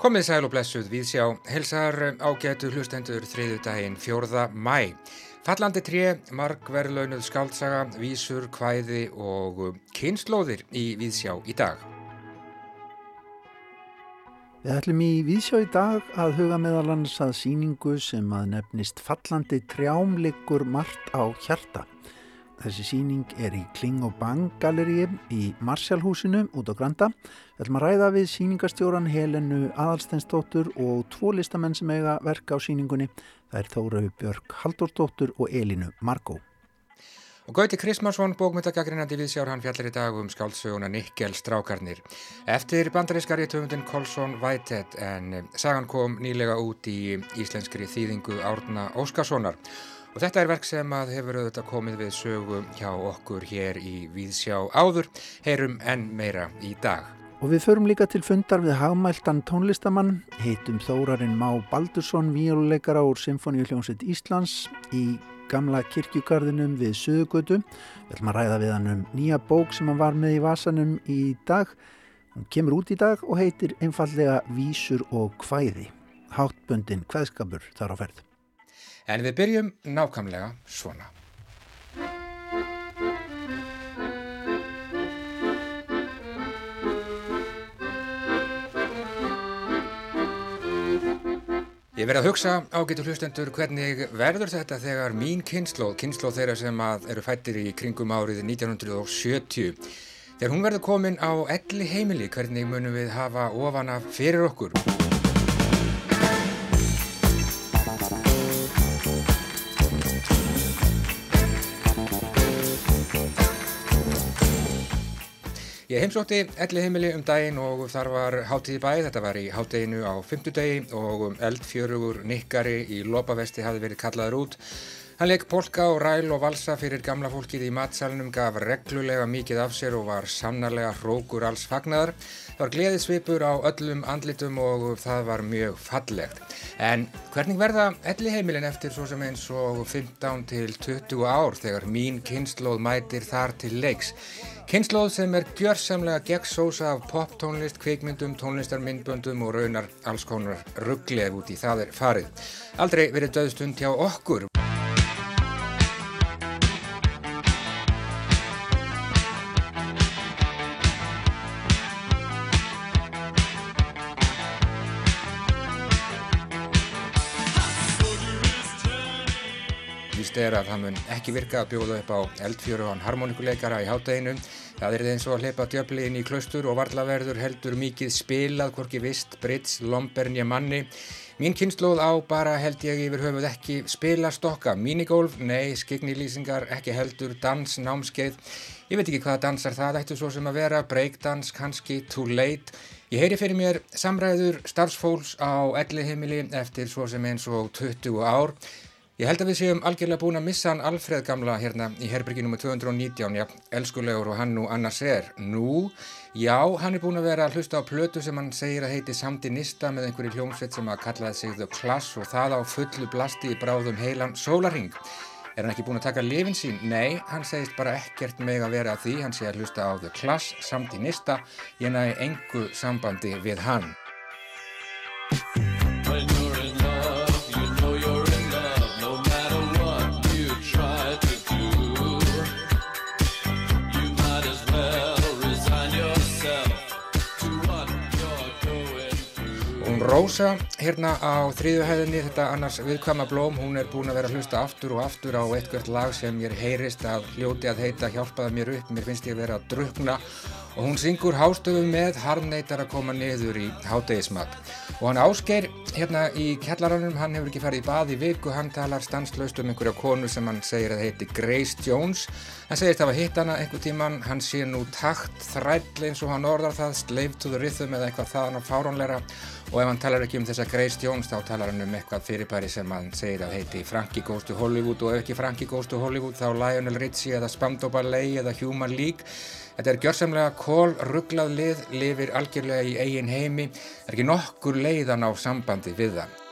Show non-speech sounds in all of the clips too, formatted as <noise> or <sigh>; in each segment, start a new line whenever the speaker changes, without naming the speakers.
Komið sæl og blessuð við sjá helsar ágætu hlustendur þriðu daginn 4. mæ. Fallandi tré, margverðlaunuð skaldsaga, vísur, kvæði og kynnslóðir í Víðsjá í dag.
Við ætlum í Víðsjá í dag að huga meðalans að síningu sem að nefnist Fallandi trjámliggur margt á hjarta. Þessi síning er í Kling og Bang galeríi í Marsjálhúsinu út á Granda. Við ætlum að ræða við síningastjóran Helenu Adalsteinsdóttur og tvo listamenn sem eiga verka á síningunni. Það er Þóraug Björk Haldórdóttur og Elinu Margó.
Og Gauti Krismarsson, bókmyndagagrinandi viðsjár, hann fjallir í dag um skáldsöguna Nikkel Strákarnir. Eftir bandarískari töfundin Kolsson Whitehead en sagan kom nýlega út í íslenskri þýðingu Árna Óskarssonar. Og þetta er verk sem að hefur auðvitað komið við sögu hjá okkur hér í Víðsjá áður, heyrum enn meira í dag.
Og við förum líka til fundar við hagmæltan tónlistamann, heitum Þórarinn Má Baldursson, víjóluleikara úr Symfóníu hljómsveit Íslands í gamla kirkjugarðinum við Suðugötu. Við ætlum að ræða við hann um nýja bók sem hann var með í vasanum í dag. Hún kemur út í dag og heitir einfallega Vísur og hvæði. Háttböndin hvæðskapur þar á ferð.
En við byrjum nákvæmlega svona. Ég verði að hugsa ágætu hlustendur hvernig verður þetta þegar mín kynnslóð, kynnslóð þeirra sem eru fættir í kringum árið 1970, þegar hún verður komin á elli heimili, hvernig munum við hafa ofana fyrir okkur? Ég heimsótti elli heimili um daginn og þar var hátíði bæ, þetta var í hátíðinu á fymtudegi og eldfjörugur nikkari í lopavesti hafi verið kallaður út. Hann leik polka og ræl og valsa fyrir gamla fólkið í matsalunum, gaf reglulega mikið af sér og var sannarlega hrókur alls fagnar. Það var gleðisvipur á öllum andlitum og það var mjög fallegt. En hvernig verða elli heimilin eftir svo sem eins og 15 til 20 ár þegar mín kynnslóð mætir þar til leiks? Kynnslóð sem er gjörsamlega gegnsósa af poptónlist, kveikmyndum, tónlistarmyndböndum og raunar alls konar ruggleð út í það er farið. Aldrei verið döðstund hjá okkur. Víst er að það mun ekki virka að bjóða upp á eldfjöruðan harmonikuleikara í hátteginu. Það er eins og að hleypa djöfli inn í klaustur og varlaverður heldur mikið spilað, hvorki vist, brits, lombernja manni. Mín kynnslóð á bara held ég yfir höfuð ekki spila stokka, minigolf, nei, skiknilýsingar, ekki heldur, dans, námskeið. Ég veit ekki hvaða dansar það ættu svo sem að vera, breakdans, kannski, too late. Ég heyri fyrir mér samræður starfsfólks á ellihimili eftir svo sem eins og 20 ár. Ég held að við séum algjörlega búin að missa hann Alfred gamla hérna í herbyrgi nr. 219, já, elskulegur og hann nú annars er. Nú, já, hann er búin að vera að hlusta á plötu sem hann segir að heiti Samdinista með einhverju hljómsveit sem að kallaði sig The Class og það á fullu blasti í bráðum heilan sólaring. Er hann ekki búin að taka lifin sín? Nei, hann segist bara ekkert meg að vera að því, hann sé að hlusta á The Class, Samdinista, ég næði engu sambandi við hann. Rósa hérna á þriðu hæðinni, þetta annars viðkvæma blóm, hún er búin að vera að hlusta aftur og aftur á eitthvert lag sem mér heyrist að hljóti að heita hjálpaði mér upp, mér finnst ég að vera að drukna og hún syngur hástöfum með harneitar að koma niður í hátegismat. Og hann Ásgeir hérna í kjallaranum, hann hefur ekki farið í bað í viku, hann talar stanslaust um einhverja konu sem hann segir að heiti Grace Jones. Hann segist að hafa hitt hana einhver tíman, hann sé nú takt þræll eins og hann orðar það, slave to the rhythm eða eitthvað þaðan á fáránleira og ef hann talar ekki um þessa Grace Jones þá talar hann um eitthvað fyrirbæri sem hann segir að heiti Frankie Goes to Hollywood. Og ef ekki Frankie Goes to Hollywood þá Lionel Richie eða Spandau Ballet eða Human League. Þetta er gjörsamlega kól, rugglað lið, lifir algjörlega í eigin heimi, er ekki nokkur leiðan á sambandi við það.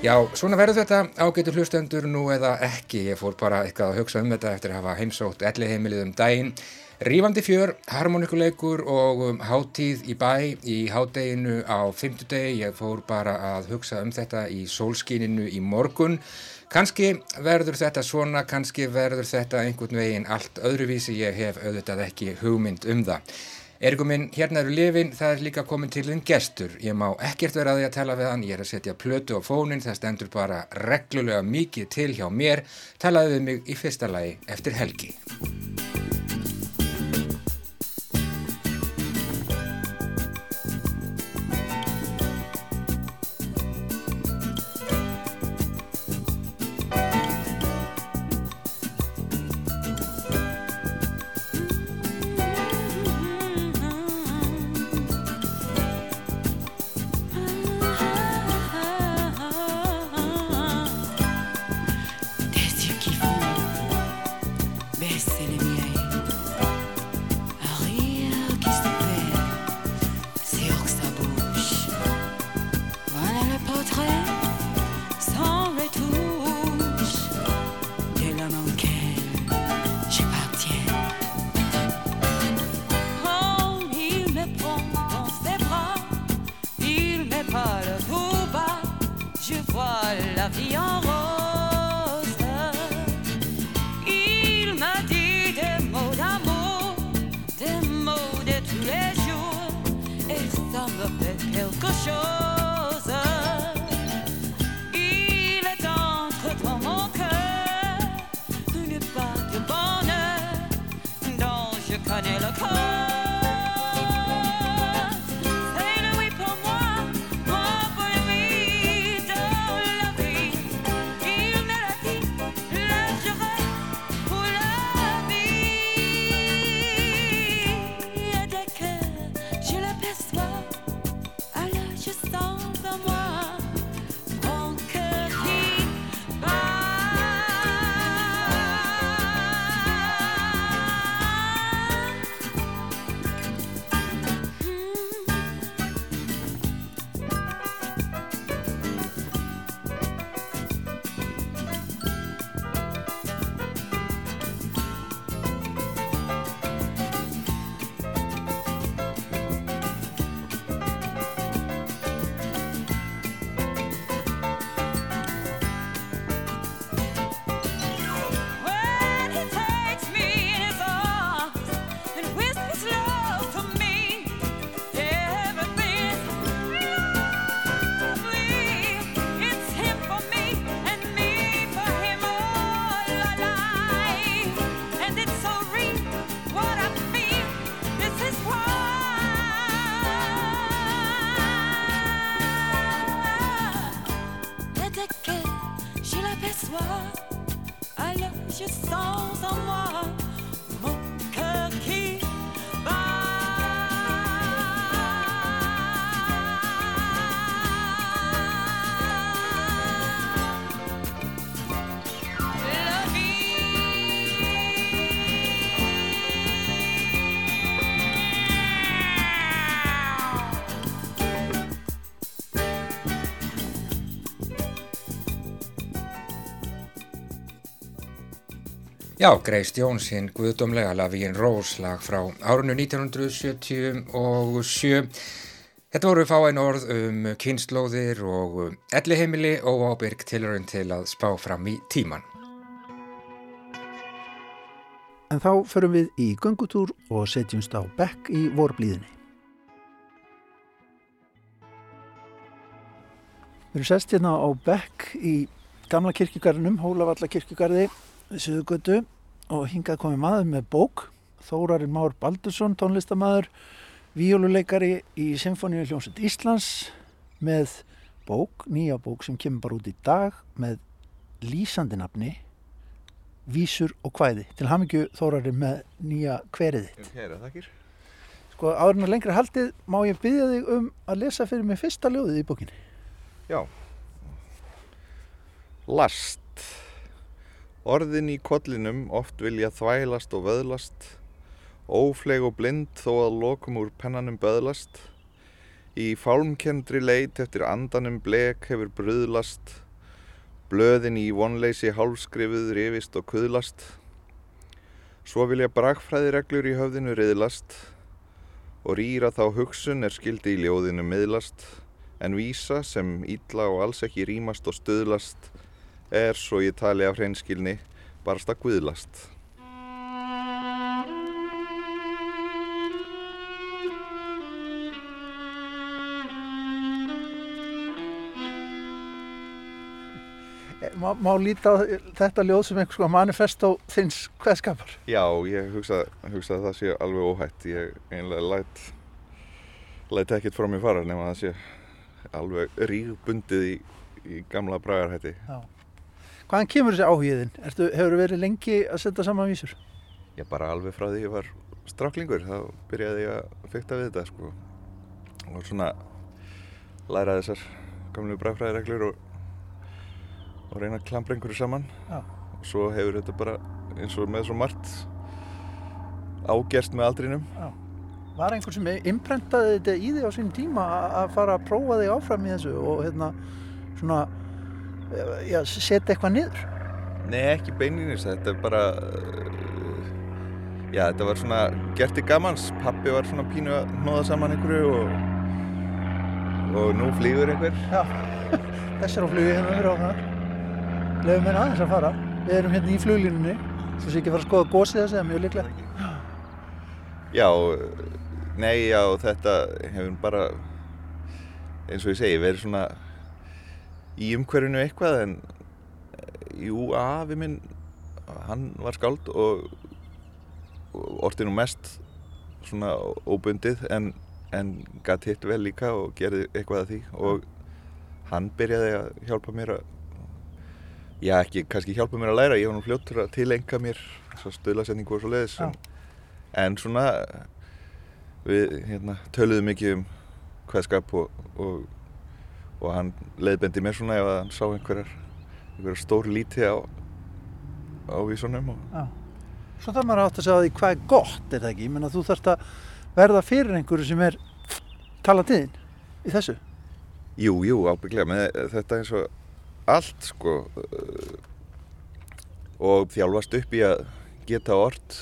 Já, svona verður þetta ágætu hlustendur nú eða ekki. Ég fór bara eitthvað að hugsa um þetta eftir að hafa heimsótt elli heimilið um daginn. Rífandi fjör, harmonikuleikur og um, hátíð í bæ í hádeginu á fymtudegi. Ég fór bara að hugsa um þetta í sólskíninu í morgun. Kanski verður þetta svona, kanski verður þetta einhvern veginn allt öðruvísi. Ég hef auðvitað ekki hugmynd um það. Ergum minn, hérna eru lifin, það er líka komin til þinn gestur. Ég má ekkert vera að því að tala við hann, ég er að setja plötu á fónin, það stendur bara reglulega mikið til hjá mér. Talaðu við mig í fyrsta lagi eftir helgi. vie en rose. Il m'a dit des mots d'amour, des mots de tous les jours, et ça me fait quelque chose. Já, Greist Jónsson, Guðdómlega Lavín Róslag frá árunnu 1977. Þetta voru fáinn orð um kynnslóðir og elliheimili og ábyrg tilurinn til að spá fram í tíman.
En þá förum við í gungutúr og setjumst á bekk í vorblíðinni. Við erum sest hérna á bekk í gamla kirkjugarðinum, Hólavalla kirkjugarði Suðugötu og hingað komið maður með bók. Þórarinn Már Baldursson, tónlistamæður víoluleikari í Symfóníu hljómsveit Íslands með bók, nýja bók sem kemur bara út í dag með lýsandi nafni Vísur og hvæði til hamingju Þórarinn með nýja hveriði
Hér, takkir
Sko áður en lengra haldið má ég byggja þig um að lesa fyrir mig fyrsta ljóðið í bókinni?
Já. Last Orðin í kollinum oft vilja þvælast og vöðlast, ófleg og blind þó að lokum úr pennanum böðlast. Í fálmkendri leit eftir andanum blek hefur bröðlast, Blöðin í vonleysi hálfskrifuð rifist og kuðlast. Svo vilja brakfræðireglur í höfðinu riðlast og rýra þá hugsun er skildi í ljóðinu miðlast en vísa sem ítla og alls ekki rýmast og stuðlast er svo ég tali af hreinskilni barst að guðlast.
Má, má líta á þetta ljóð sem einhvers konar manifesto þins hvaðskapar?
Já, ég hugsa, hugsa að það sé alveg óhætt. Ég einlega læt, læt ekkert frá mér fara nema að það sé alveg rígbundið í, í gamla bragarhætti.
Já. Hvaðan kemur þessi áhugiðin? Ertu, hefur verið lengi að setja saman vísur?
Ég bara alveg frá því ég var stráklingur, þá byrjaði ég að fykta við þetta sko. Og svona læra þessar gamlu bragfræðireglur og, og reyna að klampra einhverju saman.
Já.
Og svo hefur þetta bara eins og með svo margt ágerst með aldrinum.
Var einhver sem imprentaði þetta í þig á sínum tíma að fara að prófa þig áfram í þessu og hérna svona já, setja eitthvað niður?
Nei, ekki beinlinis, þetta er bara, uh, já, þetta var svona gert í gamans. Pappi var svona pínu að hnoða saman einhverju og, og nú flýgur einhver.
Já, <laughs> þessar á flugi hérna fyrir áfram. Leifum henni aðeins að fara. Við erum hérna í fluglínunni. Svo sé ekki fara að skoða gósið þessi, það er mjög líklega.
Já, nei, já, þetta hefur bara, eins og ég segi, verið svona í umhverfinu eitthvað en eh, jú, afi minn, hann var skáld og, og orti nú mest svona óbundið en, en gatt hitt vel líka og gerði eitthvað að því. Og hann byrjaði að hjálpa mér að já, ekki kannski hjálpa mér að læra, ég var nú fljóttur að tilenga mér stöðlasetningu og svo leiðis en, en svona við hérna, töluðum mikið um hvaðskap og, og, og hann leiðbendi mér svona ef hann sá einhverjar, einhverjar stór líti á, á vísunum og
Já. Svo þarf maður átt að segja því hvað er gott, er það ekki? Ég menna þú þarft að verða fyrir einhverju sem er tala tíðin í þessu.
Jú, jú, ábygglega með þetta eins og allt sko uh, og þjálfast upp í að geta orð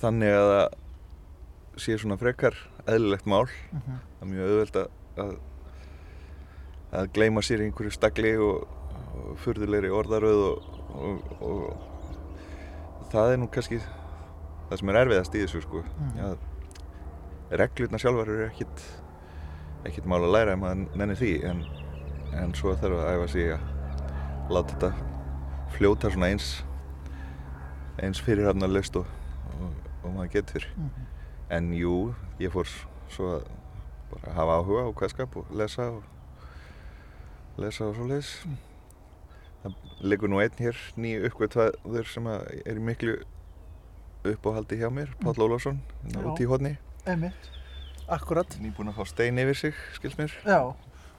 þannig að það sé svona frekar eðlilegt mál
Mhm.
það er mjög auðvelt að, að gleyma sér einhverju stagli og, og furðulegri orðaröð og, og, og það er nú kannski það sem er erfiðast í þessu sko
Mhm.
að reglurnar sjálfar eru ekkit ekkit mál að læra ef maður nenni því en, en svo þarf að æfa sig að láta þetta fljóta svona eins eins fyrirhafnar löst og, og, og maður getur
Mhm.
en jú, ég fór svo að bara hafa áhuga á hvaðskap og lesa og lesa og svo leis það liggur nú einn hér ný uppgötvaður sem er í miklu uppáhaldi hjá mér Páll Ólafsson,
Já.
út í hodni
Einmitt. Akkurat.
nýbúinn að fá stein yfir sig, skilst mér
Já.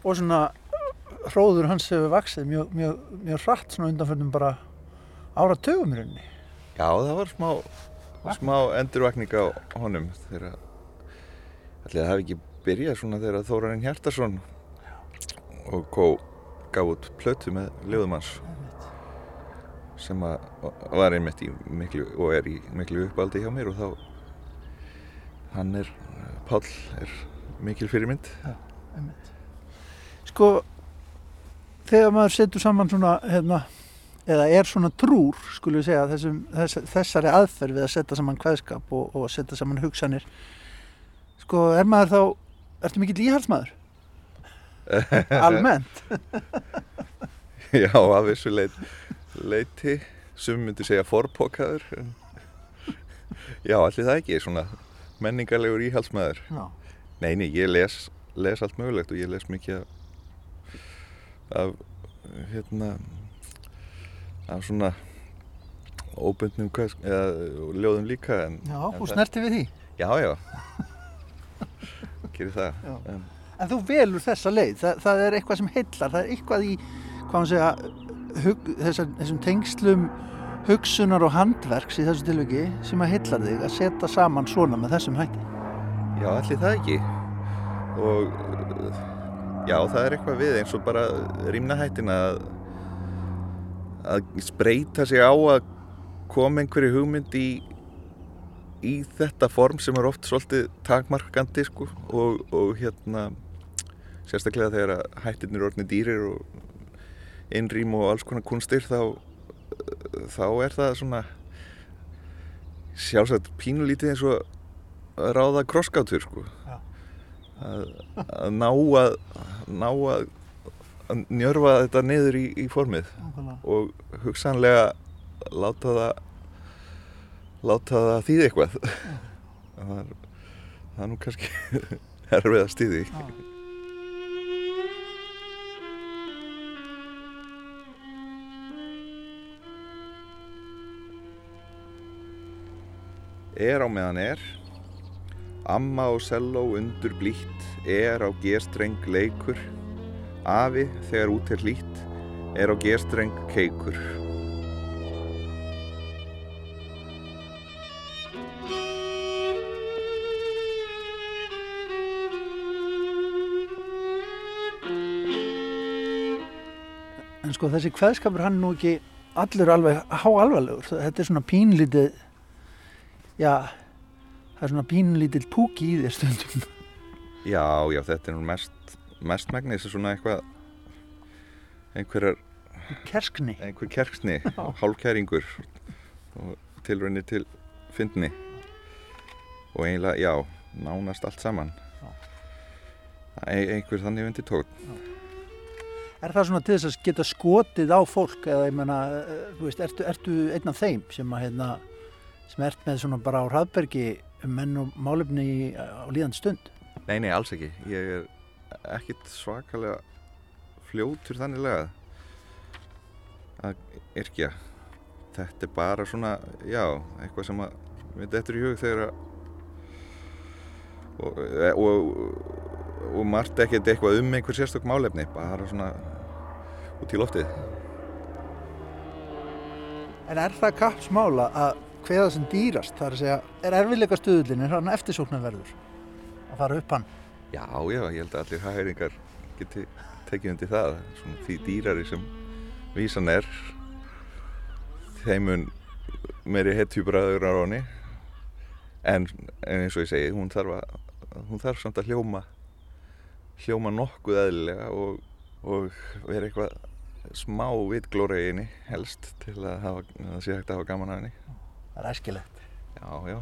Og svona hróður hans hefur vaksið mjög, mjög, mjög hratt svona undanförnum bara áratugum í rauninni.
Já, það var smá, smá endurvakning á honum þegar ætli það hafi ekki byrjað svona þegar Þórarinn Hjartarsson og Kó gaf út plötu með ljóðumanns sem var einmitt í miklu og er í miklu uppaldi hjá mér og þá hann er, Páll er mikil fyrirmynd
Einmitt. Sko, þegar maður setur saman svona, hérna, eða er svona trúr, skulum við segja, þessum, þess, þessari aðferð við að setja saman kveðskap og, og setja saman hugsanir, sko, er maður þá, ertu mikill íhaldsmaður? <laughs> Almennt?
Já, af þessu leit, leiti sem myndi segja forpokaður já, allir það ekki svona menningarlegur íhaldsmaður
Já.
Nei, nei, ég les, les allt mögulegt og ég les mikið af, hérna af svona óbundnum eða ljóðum líka en,
Já,
en
þú snerti við því.
Já, já <laughs> Gerir það
Já.
en,
En þú velur þessa leið, það, það er eitthvað sem heillar, það er eitthvað í, segja, hug, þessar, þessum tengslum hugsunar og handverks í þessu tilviki sem að heillar þig að setja saman svona með þessum hætti.
Já, allir það ekki. Og já, það er eitthvað við eins og bara rýmnahættina að, að spreita sig á að koma einhverju hugmynd í í þetta form sem er oft svolítið takmarkandi sko og, og hérna sérstaklega þegar hættirnir orðni dýrir og innrým og alls konar kunstir þá þá er það svona sjálfsagt pínulítið eins og að ráða krosskátur sko. Að, að ná að ná að, að njörfa þetta niður í, í formið
Nákvæmlega.
og hugsanlega láta það láta það þýði eitthvað. Það er, það er nú kannski <laughs> erfið að stýði Er á meðan er. Amma og selló undur blítt Er á gerstreng leikur. Afi þegar út er hlýtt Er á gerstreng keikur.
En sko þessi kveðskapur hann nú ekki allur alveg háalvarlegur. Þetta er svona pínlítið, já, það er svona pínlítið púki í þér stundum.
Já, já, þetta er nú mest mestmægnis svona eitthvað einhverjar,
Kerskni.
einhver kerksni <laughs> hálkæringur og tilraunir til fyndni. Og eiginlega, já, nánast allt saman. E einhver þannig undir tótt
Er það svona til þess að geta skotið á fólk eða ég menna, þú veist, ertu, ertu einn af þeim sem að hérna, sem ert með svona bara á hraðbergi um menn og málefni á líðandi stund?
Nei, nei, alls ekki. Ég er ekkit svakalega fljótur þanniglega að yrkja. Þetta er bara svona, já, eitthvað sem að við dettur í hug þegar að og, og, og margt ekkert eitthvað um einhver sérstök málefni, bara svona út í loftið.
En er það kappsmála að hveða sem dýrast, það er að segja, er erfiðleika stuðlinn, er hann eftirsóknarverður að fara upp hann?
Já, já, ég held að allir hægringar geti tekið undir það, svona því dýrari sem vísan er, þeimun meiri hetjubræður á honni, en, en eins og ég segi, hún þarf, að, hún þarf samt að hljóma, hljóma nokkuð eðlilega og, og vera eitthvað smá vitglóra í henni helst til að, það sé hægt að hafa gaman að henni.
Það er æskilegt.
Já, já.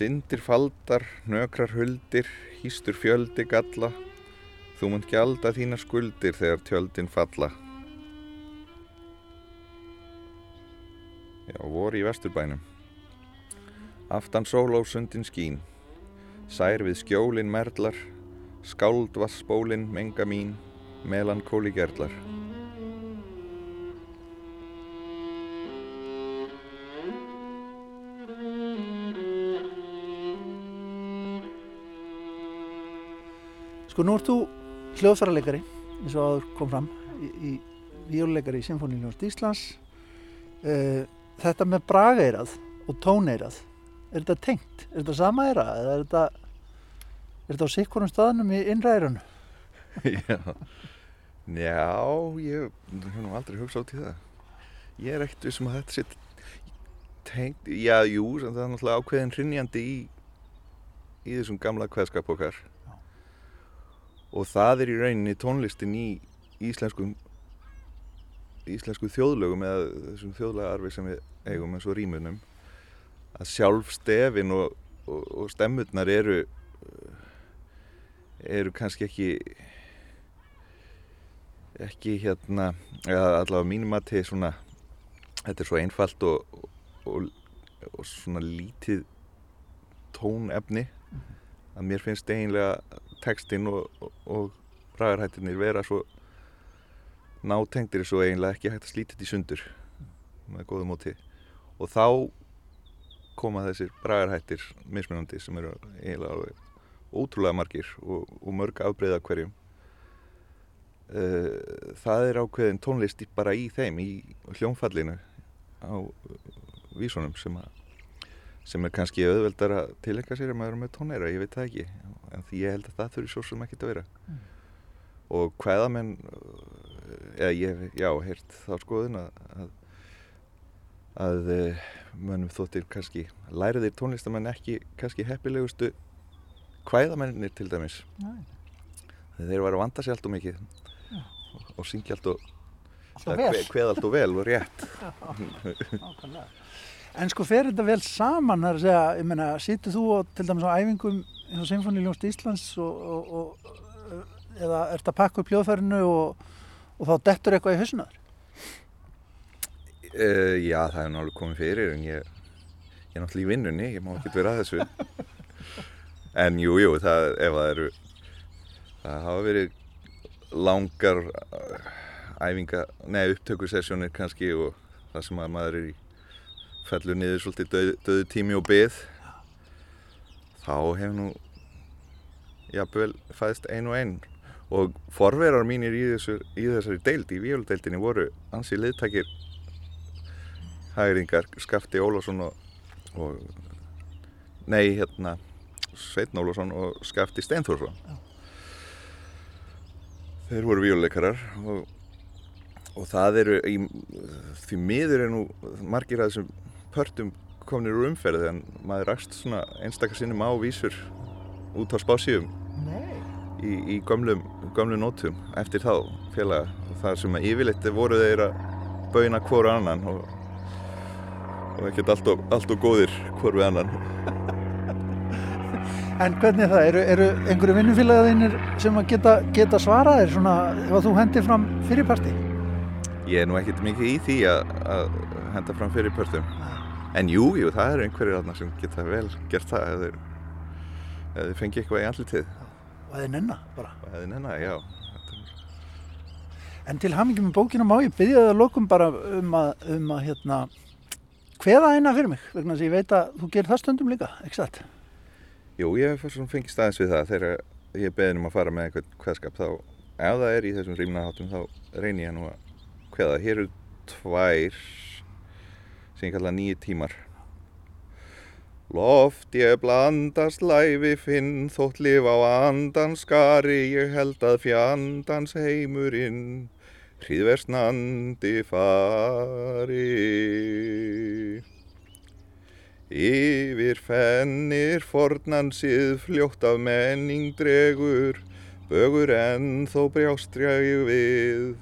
Syndir faldar, nökrar huldir, hýstur fjöldi galla, þú munt gjalda þínar skuldir þegar tjöldin falla. Já, voru í vesturbænum. Aftan sól á sundin skín, sær við skjólin merlar, skáld vassbólin menga mín, melankóli gerlar.
Sko nú ert þú hljóðfærarleikari, eins og áður kom fram, í, í víóluleikari í Sinfoníljónst Íslands. Uh, þetta með bragaeirað og tóneirað, er þetta tengt? Er þetta sama eira eða er þetta, er þetta á sikkurum staðnum í innræðirinu? <laughs>
Já, já, ég hef nú aldrei hugsað út í það. Ég er ekkert vissum að þetta sitt tengt, já, jú, sem það er náttúrulega ákveðin hrinjandi í, í þessum gamla kveðskap okkar. Og það er í rauninni tónlistin í íslenskum, íslensku þjóðlögum eða þessum þjóðlagarfi sem við eigum eins og rýmunum. Að sjálf stefin og, og, og stemmurnar eru, eru kannski ekki ekki hérna allavega mínum að til svona þetta er svo einfalt og, og, og svona lítið tónefni að mér finnst eiginlega textinn og, og, og bragarhættirnir vera svo nátengdir svo eiginlega ekki hægt að þetta í sundur með góðu móti. Og þá koma þessir bragarhættir mismunandi sem eru eiginlega alveg ótrúlega margir og, og mörg afbreyða hverjum Uh, það er ákveðin tónlist bara í þeim, í hljónfallinu á vísunum sem, að, sem er kannski auðveldar að tilenga sér að maður er með tónæra, ég veit það ekki en því ég held að það þurfi svo sem ekki að vera mm. og hvaða menn eða ég, já, heirt þá skoðun að, að, að eh, mönnum þóttir kannski læriðir tónlistamenn ekki kannski heppilegustu hvaðamennir til dæmis Nei. þeir var að vanda sér allt og mikið já. og, syngja allt og hveð allt og vel og rétt <laughs>
já, En sko fer þetta vel saman þar að segja, ég menna, sýttu þú og, til dæmis á æfingum eins og Sinfoníljónst Íslands og, og, eða ert að pakka upp hljóðfærinu og og þá dettur eitthvað í husnaður?
Uh, já, það er náttúrulega komið fyrir en ég, ég er náttúrulega í vinnunni, ég má ekki vera að þessu. <laughs> En jú, jú, það, ef það eru, það hafa verið langar uh, æfinga, neða upptökursessjónir kannski og það sem að maður er í fellur niður svolítið döð, döðu tími og byð. Þá hefur nú, jafnvel, fæðist ein og einn og forverar mínir í, þessu, í þessari deild, í víludeildinni voru ansi liðtækir hægringar, Skafti Ólásson og, og nei, hérna Sveitn Ólásson og Skafti Steinþórsson. Já. þeir voru víluleikarar og, og það eru í, því miður er nú margir að þessum pörtum komnir úr umferði en maður rækst svona einstakar sinnum á vísur út á spásíum í, í gömlum, gömlum nótum eftir þá félaga. Og það sem að yfirleitt voru þeir að bauna hverju annan og, og ekkert allt allt og góðir hverju annan <laughs>
En hvernig er það? Eru, eru einhverju vinnufélagaðinir sem að geta, geta svaraðir svona ef þú hendir fram fyrirparti?
Ég er nú ekkert mikið í því að, að henda fram fyrirpartum en jú, jú, það eru einhverjir sem geta vel gert það ef þeir, þeir fengi eitthvað í andlitið
og eða nenna bara.
Og eða nenna, já.
En til hamingi með bókina má ég byggja það lokum bara um að, um að hérna, hveða eina fyrir mig, vegna þess að ég veit að þú gerir það stundum líka, ekki satt?
Jú, ég hef fengið staðins við það þegar ég beðin um að fara með eitthvað hveðskap þá, ef það er í þessum rýmnaðháttum þá reynir ég nú að hveða. Hér eru tvær sem ég kalla nýju tímar Loft ég blandast læfi finn, þótt lif á andans skari, ég held að fjandans heimurinn, hríðversnandi fari. Yfir fennir fornansið fljótt af menning dregur, bögur enn þó brjástræði við,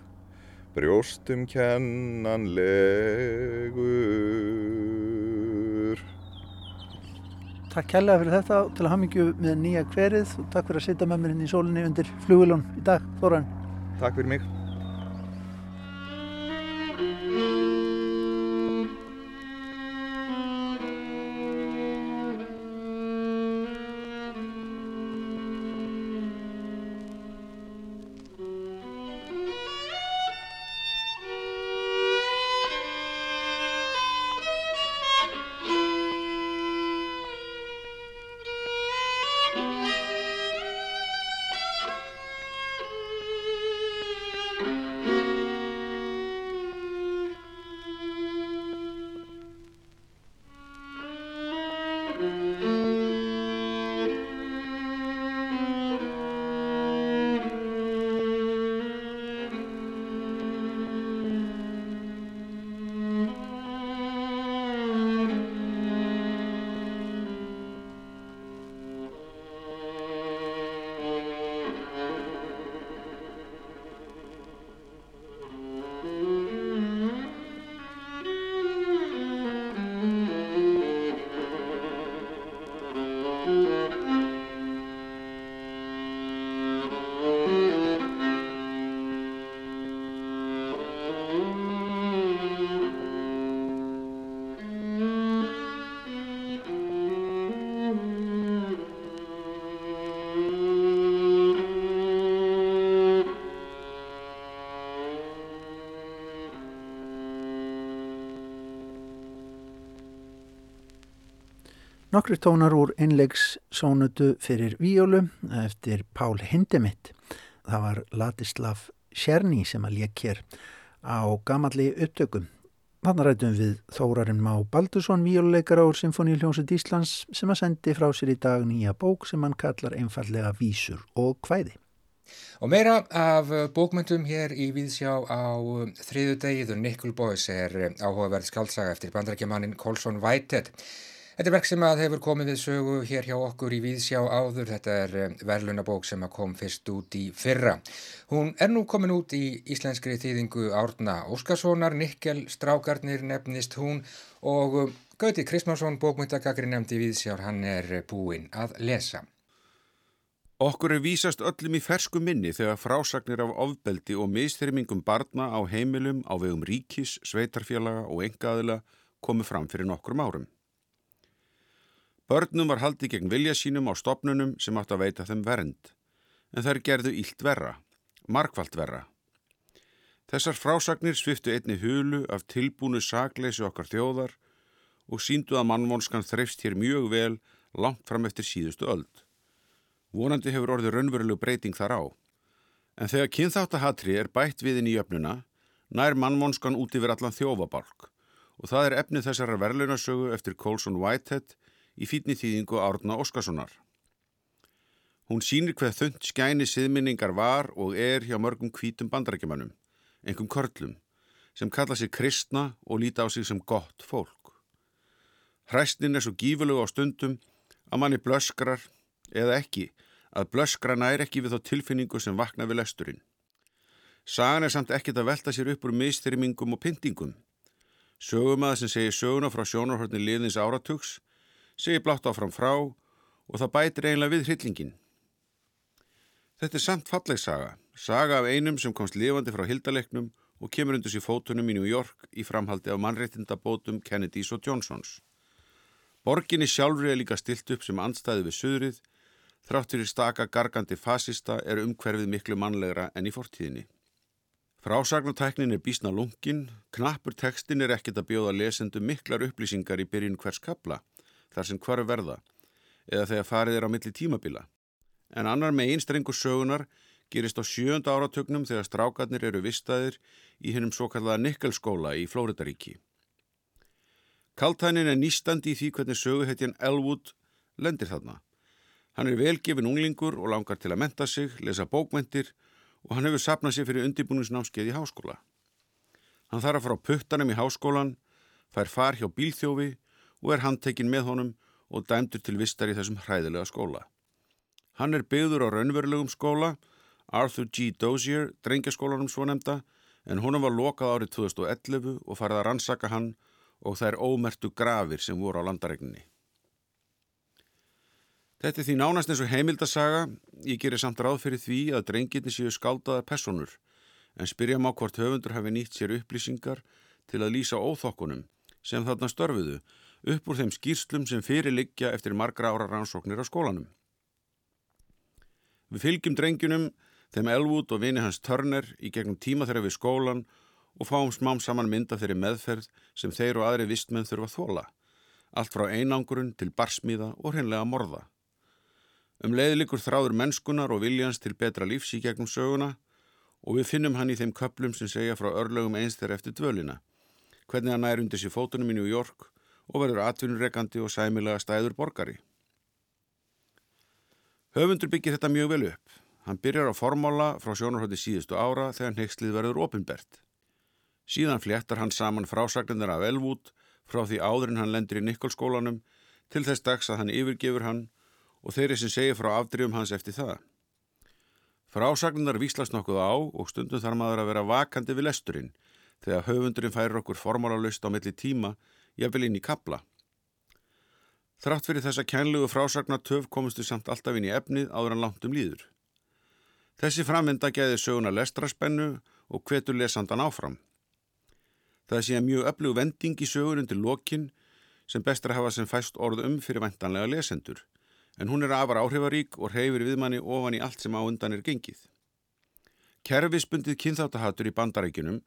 brjóstum kennanlegur.
Takk kærlega fyrir þetta til að hafmyggju með nýja hverið og takk fyrir að sitja með mér hérna í sólinni undir flugulun í dag. Þóran.
Takk fyrir mig.
Nokkri tónar úr innleggssónutu fyrir víólu eftir Pál Hindemitt. Það var Ladislav Sjerni sem að lék hér á gamalli upptökum. Þannig rætum við Þórarinn Má Baldursson, mjöluleikara úr Sinfoníuljónsut Íslands sem að sendi frá sér í dag nýja bók sem hann kallar einfallega vísur og hvæði.
Og meira af bókmyndum hér í Víðsjá á þriðu degið og Nikkel Boys er áhugaverð skaldsaga eftir bandarækjumannin Colson Whitehead. Þetta er verk sem að hefur komið við sögu hér hjá okkur í Víðsjá áður. Þetta er eh, verðlunabók sem að kom fyrst út í fyrra. Hún er nú komin út í íslenskri þýðingu Árna Óskarssonar, Nikkel Strákarnir nefnist hún og eh, Gauti Kristmánsson, bókmyndagakri nefndi Víðsjár, hann er búinn að lesa.
Okkur er vísast öllum í fersku minni þegar frásagnir af ofbeldi og mistyrmingum barna á heimilum á vegum ríkis, sveitarfélaga og engaðila komið fram fyrir nokkrum árum. Börnum var haldið gegn vilja sínum á stopnunum sem átt að veita þeim vernd, en þær gerðu ílt verra, markvallt verra. Þessar frásagnir sviftu einni hulu af tilbúnu sagleysi okkar þjóðar og síndu að mannvonskan þreifst hér mjög vel langt fram eftir síðustu öld. Vonandi hefur orðið raunverulegu breyting þar á. En þegar kynþáttahatri er bætt við inn í öfnuna, nær mannvonskan út yfir allan þjófabalk og það er efnið þessara verðlunasögu eftir Colson Whitehead í fítni þýðingu Árna Óskarssonar. Hún sínir hvað þund skæni siðminningar var og er hjá mörgum kvítum bandarækjumannum, engum körlum, sem kalla sig kristna og líta á sig sem gott fólk. Hræstin er svo gífulegu á stundum að manni blöskrar, eða ekki, að blöskra nær ekki við þá tilfinningu sem vakna við lesturinn. Sagan er samt ekkit að velta sér upp úr mistyrmingum og pyntingum. Sögum að það sem segir söguna frá sjónarhörni liðins áratugs segir blátt áfram frá og það bætir einlega við hryllingin. Þetta er samt falleg saga, saga af einum sem komst lifandi frá hildalegnum og kemur undir sér fótunum í New York í framhaldi af mannreittindabótum Kennedys og Johnsons. Borginni sjálfri er líka stilt upp sem anstæði við söðrið, þráttur í staka gargandi fasista er umhverfið miklu mannlegra enn í fortíðinni. Frásagnartæknin er bísna lungin, knappur tekstin er ekkit að bjóða lesendu miklar upplýsingar í byrjun hvers kapla þar sem hvar verða eða þegar farið er á milli tímabila. En annar með einstrengur sögunar gerist á sjönda áratögnum þegar strákarnir eru vistaðir í hennum svo kallaða Nikkelskóla í Flóridaríki. Kaltænin er nýstandi í því hvernig söguhetjan Elwood lendir þarna. Hann er velgefin unglingur og langar til að menta sig, lesa bókmentir og hann hefur sapnað sér fyrir undibúningsnámskeið í háskóla. Hann þarf að fara á puttanum í háskólan, fær far hjá bílþjófi og er handtekinn með honum og dæmdur til vistar í þessum hræðilega skóla. Hann er byggður á raunverulegum skóla, Arthur G. Dozier, drengjaskólanum svo nefnda, en honum var lokað árið 2011 og farið að rannsaka hann og er ómertu grafir sem voru á landaregninni. Þetta er því nánast eins og heimildasaga, ég gerir samt ráð fyrir því að drengirni séu skáldaðar personur, en spyrja má hvort höfundur hafi nýtt sér upplýsingar til að lýsa óþokkunum sem þarna störfuðu upp úr þeim skýrslum sem fyrirliggja eftir margra ára rannsóknir á skólanum. Við fylgjum drengjunum, þeim Elwood og vini hans Turner í gegnum tíma þeirra við skólan og fáum smám saman mynda þeirri meðferð sem þeir og aðri vistmenn þurfa þóla, allt frá einangurinn til barsmíða og hreinlega morða. Um leiðlikur þráður mennskunar og viljans til betra lífs í gegnum söguna og við finnum hann í þeim köplum sem segja frá örlögum eins þeirra eftir dvölina, hvernig hann er undir sér fótunum í New York og verður atvinnureikandi og sæmilega stæður borgari. Höfundur byggir þetta mjög vel upp. Hann byrjar á formála frá sjónarhótti síðustu ára þegar nextlið verður ofinbert. Síðan fléttar hann saman frásagnar af Elwood frá því áðurinn hann lendur í Nikkolskólanum til þess dags að hann yfirgefur hann og þeirri sem segir frá afdrifum hans eftir það. Frásagnar víslast nokkuð á og stundum þarf maður að vera vakandi við lesturinn þegar höfundurinn færir okkur formálalust á milli tíma jafnvel inn í kabla. Þrátt fyrir þessa kænlegu frásagnatöf komustu samt alltaf inn í efnið áður en langt um líður. Þessi framvinda geði söguna lestraspennu og hvetur lesandan áfram. Það sé að mjög öflug vending í sögur undir lokin sem bestra hafa sem fæst orð um fyrir vendanlega lesendur, en hún er afar áhrifarík og reyfir viðmanni ofan í allt sem á undan er gengið. Kerfisbundið kynþáttahatur í bandarækjunum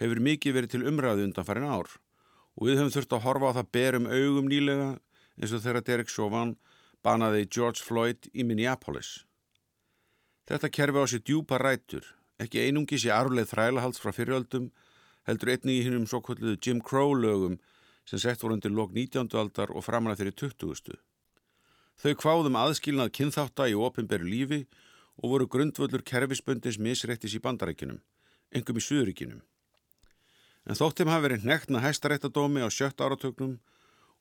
hefur mikið verið til umræðu undan farin ár og við höfum þurft að horfa á það berum augum nýlega eins og þegar Derek Chauvin banaði George Floyd í Minneapolis. Þetta kerfi á sér djúpa rætur, ekki einungis í arfleð þrælahalds frá fyriröldum, heldur einnig í hinnum svo kvölduðu Jim Crow lögum sem sett voru undir lok 19. aldar og framræð þeirri 20. Þau kváðum aðskilnað kynþátta í ofinberu lífi og voru grundvöldur kerfisböndins misrættis í bandarækjunum, engum í suðuríkinum. En þóttum hafi verið nekna hæstaréttadómi á sjött áratögnum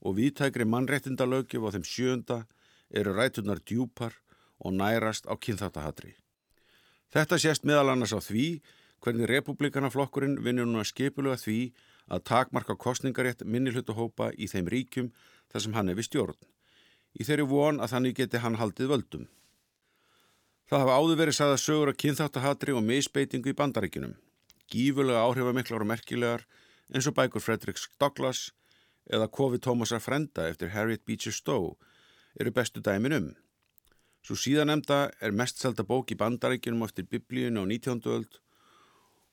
og viðtækri mannréttindalögjöf á þeim sjönda eru rætunar djúpar og nærast á kynþáttahatri. Þetta sést meðal annars á því hvernig republikanaflokkurinn vinnur núna skipulega því að takmarka kostningarétt minnilhutahópa í þeim ríkjum þar sem hann við stjórn. Í þeirri von að þannig geti hann haldið völdum. Það hafa áður verið sagða sögur að kynþáttahatri og misbeitingu í bandaríkinum. Gífulega áhrifamiklar og merkilegar eins og bækur Frederiks Douglass eða Kofi Tómasar Frenda eftir Harriet Beecher Stowe eru bestu dæmin um. Svo síðanemda er mest selda bók í bandaríkinum eftir biblíun á 19. öld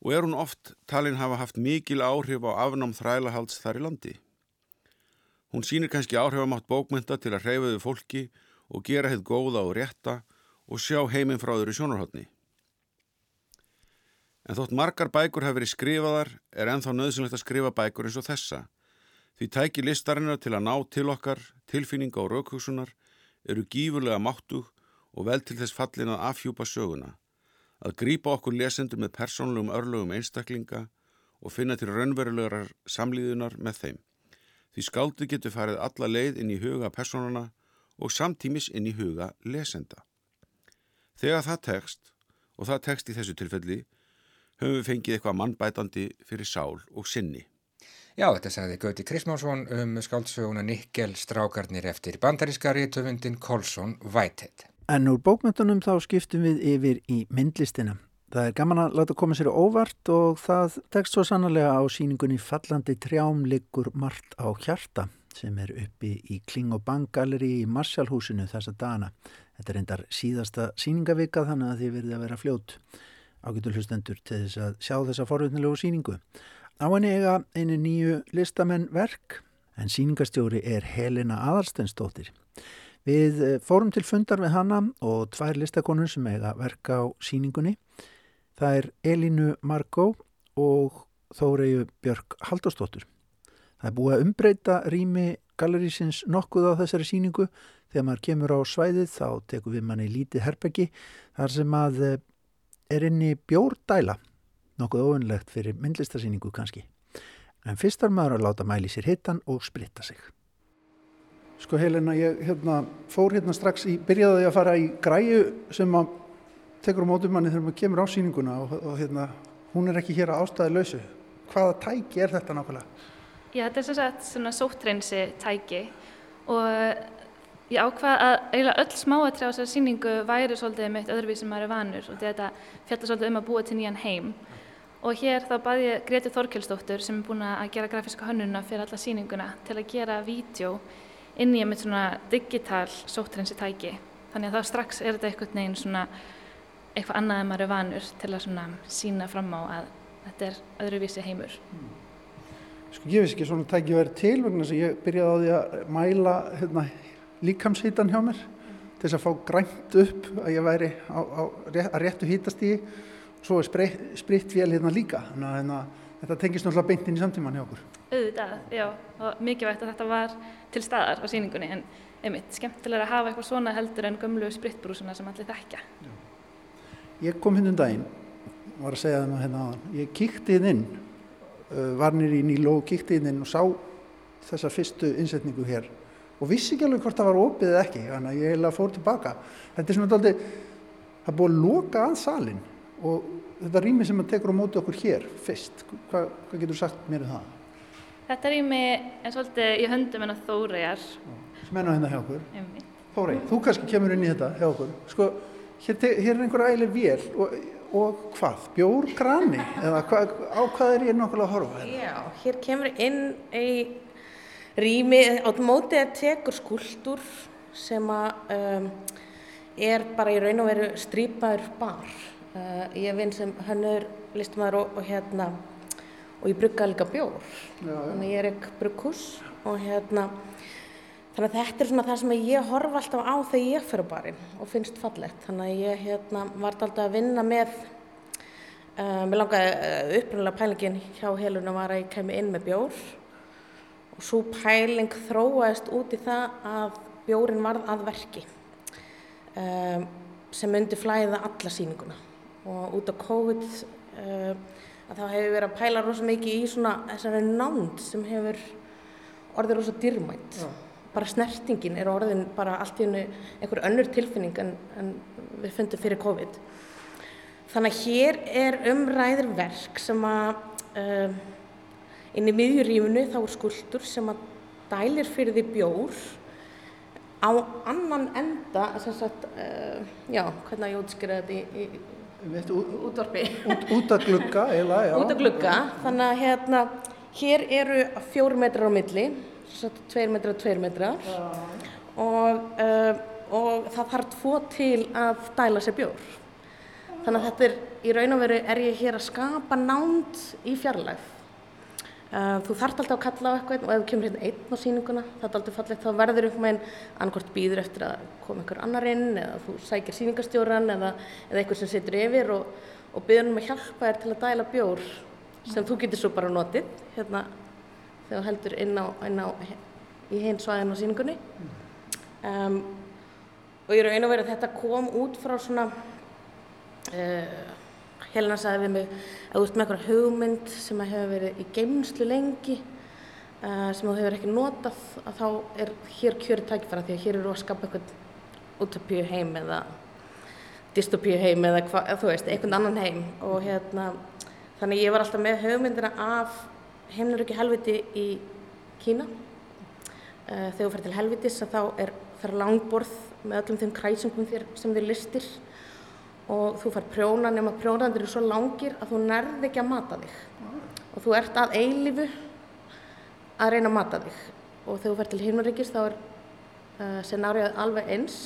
og er hún oft talin hafa haft mikil áhrif á afnám þrælahalds þar í landi. Hún sínir kannski áhrifamátt bókmynda til að hreyfaðu fólki og gera hitt góða og rétta og sjá heiminn frá þeirri sjónarhóttni. En þótt margar bækur hafi verið skrifaðar er enþá nöðsynlegt að skrifa bækur eins og þessa. Því tæki listarinnar til að ná til okkar, tilfinninga og raukhugsunar eru gífurlega máttug og vel til þess fallin að afhjúpa söguna að grýpa okkur lesendur með persónlegum örlögum einstaklinga og finna til raunverulegar samlíðunar með þeim. Því skáldu getur farið alla leið inn í huga persónana og samtímis inn í huga lesenda. Þegar það tekst, og það tekst í þessu tilfelli, höfum við fengið eitthvað mannbætandi fyrir sál og sinni.
Já, þetta sagði Gauti Krismásson um skáldsöguna Nikkel strákarnir eftir bandaríska rítöfundin Colson Whitehead.
En úr bókmyndunum þá skiptum við yfir í myndlistina. Það er gaman að láta koma sér óvart og það tekst svo sannlega á síningunni Fallandi trjám liggur margt á hjarta sem er uppi í Kling og Bang Galleri í Marsjálfhúsinu þessa dana. Þetta er endar síðasta síningavika þannig að þið verði að vera fljót ágætu hlustendur til þess að sjá þessa forvöldnilegu síningu. Á henni eiga einu nýju listamenn verk en síningastjóri er Helena Adalstensdóttir. Við eh, fórum til fundar við hana og tvær listakonur sem eiga verka á síningunni. Það er Elinu Margó og Þóreju Björk Haldóstóttur. Það er búið að umbreyta rými gallerísins nokkuð á þessari síningu. Þegar maður kemur á svæðið þá tekum við manni lítið herbeggi þar sem að er inni bjórdæla, nokkuð óvinnlegt fyrir myndlistarsýningu kannski. En fyrst er maður að láta mæli sér hittan og spritta sig. Sko Helena, ég hérna, fór hérna strax í, byrjaði að fara í græu sem að tekur á mótum manni þegar maður kemur á síninguna og, og hérna, hún er ekki hér að ástæði lausu. Hvaða tæki er þetta nákvæmlega?
Já, þetta er sem sagt svona sóttreynsi tæki og ég ákvað að eiginlega öll smáatri á þessari síningu væri svolítið meitt öðruvís sem maður er vanur og þetta fjallar svolítið um að búa til nýjan heim. Og hér þá baði ég Greti Þorkjölsdóttur sem er búin að gera grafíska hönnuna fyrir alla síninguna til að gera vídeo inn í með svona digital sóttrensi tæki þannig að þá strax er þetta einhvern veginn svona eitthvað annað en maður er vanur til að svona sína fram á að þetta er öðruvísi heimur.
Sko ég veist ekki svona tæki verið til vegna þess að ég byrjaði á því að mæla hérna, líkamshýtan hjá mér til þess að fá grænt upp að ég væri á, á, að réttu hýtast í og svo er spritt vél hérna líka. Þannig að hérna, þetta tengist náttúrulega beintinn í samtíman hjá okkur.
Auðvitað, já, og mikilvægt að þetta var til staðar á síningunni en einmitt, skemmtilega að hafa eitthvað svona heldur en gömlu spritbrúsuna sem allir þekkja. Já.
Ég kom hinn um daginn, var að segja það með hérna aðan, ég kíkti hinn inn, uh, var nýri í Níló, kíkti hinn inn og sá þessa fyrstu innsetningu hér og vissi ekki alveg hvort það var opið eða ekki, þannig að ég heila fór tilbaka. Þetta er svona aldrei, það er búið að loka að salin og þetta rými sem að tekur á móti okkur hér fyrst, Hva, hvað getur sagt mér um það?
Þetta rými er svolítið í höndum en á Þóriðar.
Sem enná hérna hjá okkur. Þórið, þú kannski kemur inn í þetta hjá okkur. Sko, hér, hér er einhver ægileg vél og, og hvað? Bjór grani? Eða hva, á hvað er ég nokkulega að horfa?
Hérna? Já, hér kemur inn í rými, á mótið er tekur skuldur sem að um, er bara í raun og veru strýpaður bar. Uh, ég vinn sem hannur listumæður og, og hérna og ég brugga líka bjór já, já. þannig að ég er ekki brugghús og hérna þannig að þetta er svona það sem ég horfa alltaf á þegar ég fyrir barinn og finnst fallegt þannig að ég hérna var alltaf að vinna með Uh, mér langaði uh, upprunalega pælingin hjá heluna var að ég kemi inn með bjór svo pæling þróaðist út í það að bjórin varð að verki um, sem myndi flæða alla síninguna og út á COVID að þá hefur verið að pæla rosa mikið í svona þessari nánd sem hefur orðið rosa dyrmætt. Já. Bara snertingin er orðin bara allt í hennu einhver önnur tilfinning en, en við fundum fyrir COVID. Þannig að hér er umræðir verk sem að uh, inn í miðjurífunu þá er skuldur sem að dælir fyrir því bjór á annan enda, þess að, uh, já, hvernig ég útskýra þetta í, í útvarpi.
Út, út að glugga, eila, já.
Út að glugga, þannig að hérna, hér eru fjór metrar á milli, tveir metrar tveir metrar og, uh, og það þarf tvo til að dæla sér bjór. Þannig að þetta er, í raun og veru er ég hér að skapa nánd í fjarlægð. Uh, þú þart alltaf að kalla á eitthvað og ef þú kemur hérna einn á síninguna, það er alltaf fallegt, þá verður einhvern veginn annarkort býður eftir að koma einhver annar inn eða þú sækir síningastjóran eða, eða einhver sem situr yfir og, og byrður um að hjálpa þér til að dæla bjór sem þú getur svo bara notið hérna þegar þú heldur inn á, inn á í hinn svæðin á síningunni. Um, og ég er að einu að vera að þetta kom út frá svona uh, Helena sagði við mig að þú ert með eitthvað hugmynd sem hefur verið í geimslu lengi uh, sem þú hefur ekki notað að þá er hér kjöri tækifæra því að hér eru að skapa eitthvað utopíu heim eða dystopíu heim eða hva, þú veist, einhvern annan heim. Og hérna þannig ég var alltaf með hugmyndina af heimnur ekki helviti í Kína. Uh, þegar þú fer til helvitis að þá er það langborð með öllum þeim kræsingum sem þér listir og þú fær prjóna nema prjónandir eru svo langir að þú nærði ekki að mata þig. Mm. og þú ert að eilifu að reyna að mata þig. Og þegar þú fær til himnaríkis þá er uh, scenárið alveg eins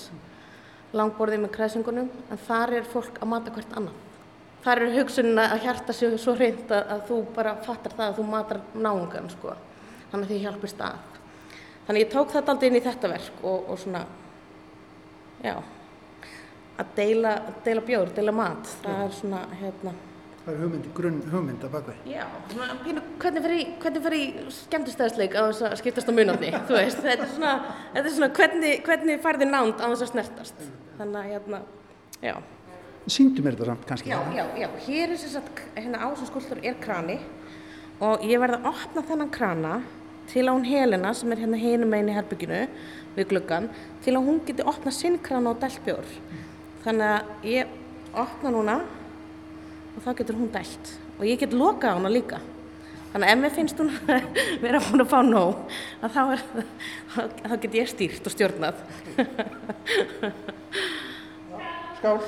langborðið með kræsingunum en þar er fólk að mata hvert annan þar er hugsunna að hjarta sér svo að, að þú bara fattar það að þú matar náungan sko. Þannig að því hjálpist að. Þannig ég tók þetta aldrei inn í þetta verk og, og svona já að deila, deila bjór, deila mat. Það er svona hérna.
Það er hugmynd, grunn hugmynd að baka.
Já, svona, hvernig fer í, í skemmtistæðsleik á þess að skiptast á munatni <laughs> þú veist, þetta er svona, þetta er svona hvernig, hvernig færði nánd á þess að snertast. Þannig að hérna, já.
Sýndu mér þetta samt kannski.
Já, já, já, hér er þess að hérna ásenskultur er krani og ég verði að opna þennan krana til að hún Helena sem er hérna hinum einn í herbygginu við gluggan, til að hún geti opna sinn krana og dælt bjór þannig að ég opna núna og þá getur hún dælt. Og ég get loka á hana líka. Þannig að ef mér finnst hún <laughs> vera búin að fá nóg að þá, er, þá get ég stýrt og stjórnað. <laughs>
Skál.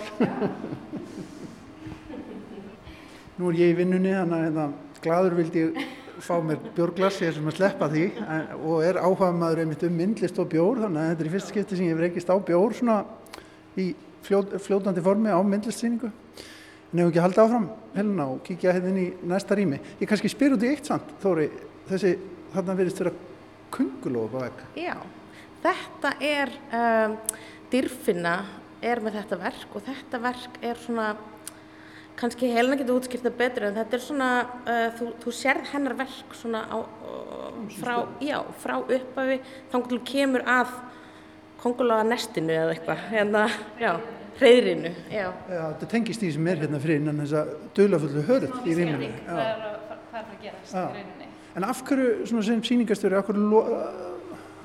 Nú er ég í vinnunni þannig að hérna, gladur vildi fá mér bjórglas ég er sem að sleppa því og er áhuga maður einmitt um myndlist og bjór þannig að þetta er í fyrst skipti sem ég hef reykist á bjór svona í fljót, fljótandi formi á myndlistsýningu. En hefur ekki haldið áfram helna og kíkja hérna inn í næsta rými? Ég kannski spyr út í eitt samt Þóri þessi þarna verðist vera kungulóð á vegg.
Já, þetta er um, dyrfinna er með þetta verk og þetta verk er svona kannski helna getur útskýrta betur en þetta er svona uh, þú, þú sérð hennar verk svona á, uh, frá, já, frá uppafi þá kemur að kongulóða nestinu eða eitthvað hérna, já hreyðrinu, já.
Já, þetta tengist því sem er hérna fyrir innan þessa dölafullu hörð í rýminu.
Það er að gerast já. í rauninni.
En af hverju, svona sem síningastöru, af hverju lo,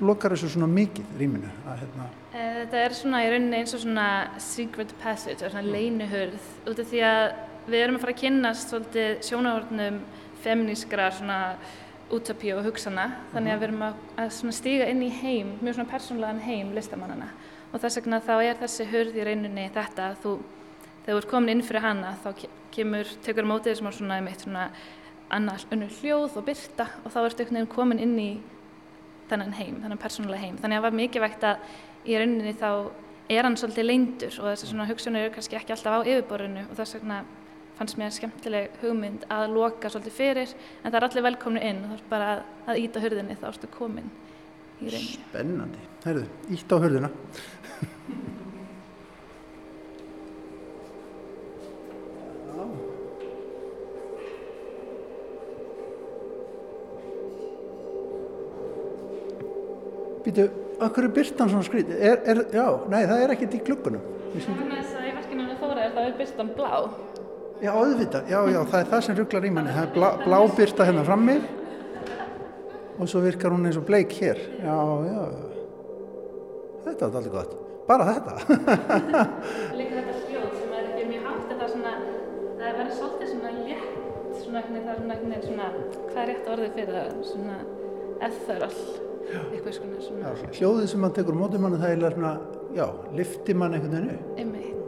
lokar þessu svona mikið rýminu? Að, hérna...
Eh, þetta er svona í rauninni eins og svona secret passage, svona leinuhörð, út af því að við erum að fara að kynast svolítið sjónahörnum feminískra svona útopíu og hugsana, þannig að við erum að, að stíga inn í heim, mjög svona persónlegan heim listamannana og þess vegna þá er þessi hurð í rauninni þetta að þú, þegar þú ert komin inn fyrir hana þá kemur, tekur mótið sem er svona einmitt svona annars unnur hljóð og byrta og þá ertu einhvern veginn komin inn í þennan heim, þennan persónulega heim. Þannig að það var mikið vægt að í rauninni þá er hann svolítið leindur og þess að svona hugsunir eru kannski ekki alltaf á yfirborðinu og þess vegna fannst mér skemmtileg hugmynd að loka svolítið fyrir en það er allir velkomni inn og þá er bara að, að íta hurðinni þá ertu komin í rauninni.
Spennandi. Herðu, ítt á hörðuna. Býtu, okkur er byrtan svona skrít? Er, er, já, nei, það er ekkert í klukkunum.
Það er með þess að í verkinu við þóraðum það er byrtan blá.
Já, auðvitað, já, já, það er það sem rugglar í manni. Það er blá, blá byrta hérna frammi og svo virkar hún eins og bleik hér. Já, já, þetta er alltaf gott. Bara þetta. <laughs>
Líka þetta hljóð sem er ekki mjög hátt, þetta er svona, það verður svolítið svona létt, svona eitthvað, það er svona eitthvað svona, hvað er rétt orðið fyrir það, svona etheral, eitthvað svona, svona.
Já, hljóðið sem mann tekur mótið manni það er svona, já, lifti mann einhvern veginn.
Einmitt.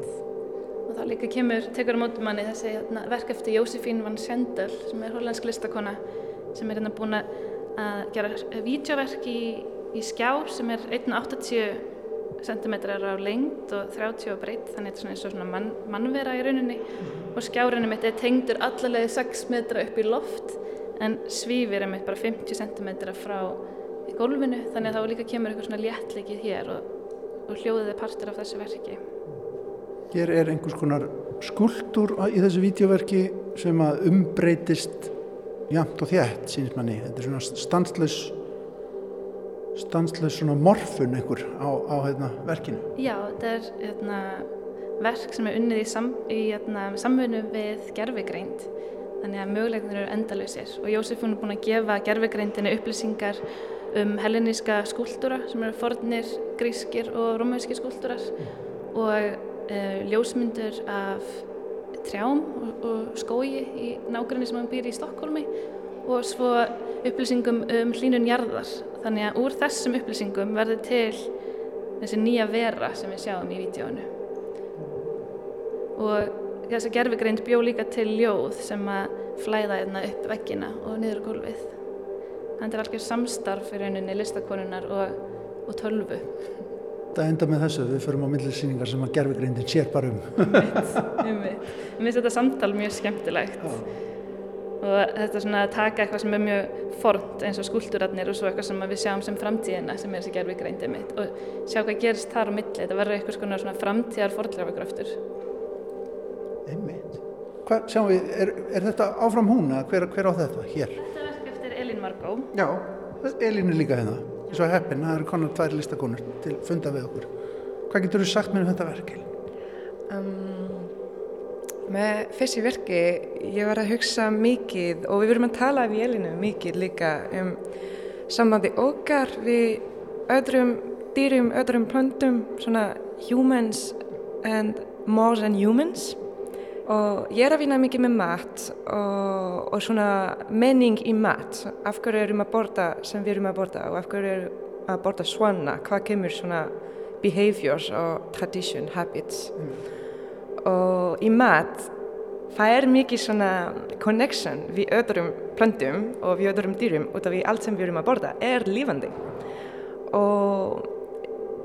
Og þá líka kemur, tekur á mótum manni þessi hérna, verk eftir Jósefín van Sendel sem er hollandsk listakona sem er hérna búin að gera vídeoverk í, í skjár sem er 1,80 cm á lengd og 30 á breytt þannig að þetta er svona svona mann, mannvera í rauninni og skjárinu mitt er tengdur allavega 6 metra upp í loft en svífir er mitt bara 50 cm frá gólfinu þannig að þá líka kemur eitthvað svona léttleikið hér og, og hljóðið er partur af þessu verki.
Hér er einhvers konar skuldur í þessu vídeoverki sem að umbreytist jamt og þjætt, sínist manni. Þetta er svona stanslös, stanslös svona morfun einhver á, á hérna, verkinu.
Já, þetta er hérna, verk sem er unnið í, sam, í hérna, samfunnu við gerfigreind. Þannig að mögulegnir eru endalösir og Jósefún er búin að gefa gerfigreindinu upplýsingar um helleníska skúldúra sem eru fornir, grískir og rómauðskir skúldúrar og uh, ljósmyndur af trjám og, og skói í nákvæmni sem hann býr í Stokkólmi og svo upplýsingum um hlínun jarðar. Þannig að úr þessum upplýsingum verður til þessi nýja vera sem við sjáum í vídjónu. Og þess að gerfigreind bjó líka til ljóð sem að flæða hérna upp veggina og niður gólfið. Þannig er alveg samstarf í rauninni listakonunar og, og tölvu.
Það enda með þessu, við förum á millirsýningar sem að gerfigreindin sér bara um.
Mér finnst þetta samtal mjög skemmtilegt Já. og þetta er svona að taka eitthvað sem er mjög fornt eins og skúlturarnir og svo eitthvað sem við sjáum sem framtíðina sem er þessi gerfigreindin mitt og sjá hvað gerist þar á milli, þetta verður eitthvað svona framtíðar forðlafagröftur.
Einmitt. Hvað sjáum við, er, er þetta áfram hún eða hver, hver á þetta hér?
Þetta er verk eftir Elín Margó.
Já, Elín er líka hérna, eins og heppin, það eru konar tvær listakonur til funda við okkur. Hvað getur þú sagt mér um þetta verk? Um,
með þessi verki, ég var að hugsa mikið og við verum að tala við Elínu mikið líka um sambandi okkar við öðrum dýrum, öðrum plöntum, svona humans and more than humans og ég er að vinna mikið með mat og, og svona menning í mat. Af hverju erum að borta sem við erum að borta og af hverju erum að borta svona? Hvað kemur svona behaviors og tradition, habits? Mm. og í mat það er mikið svona connection við öðrum plöntum og við öðrum dýrum út af því allt sem við erum að borta er lífandi og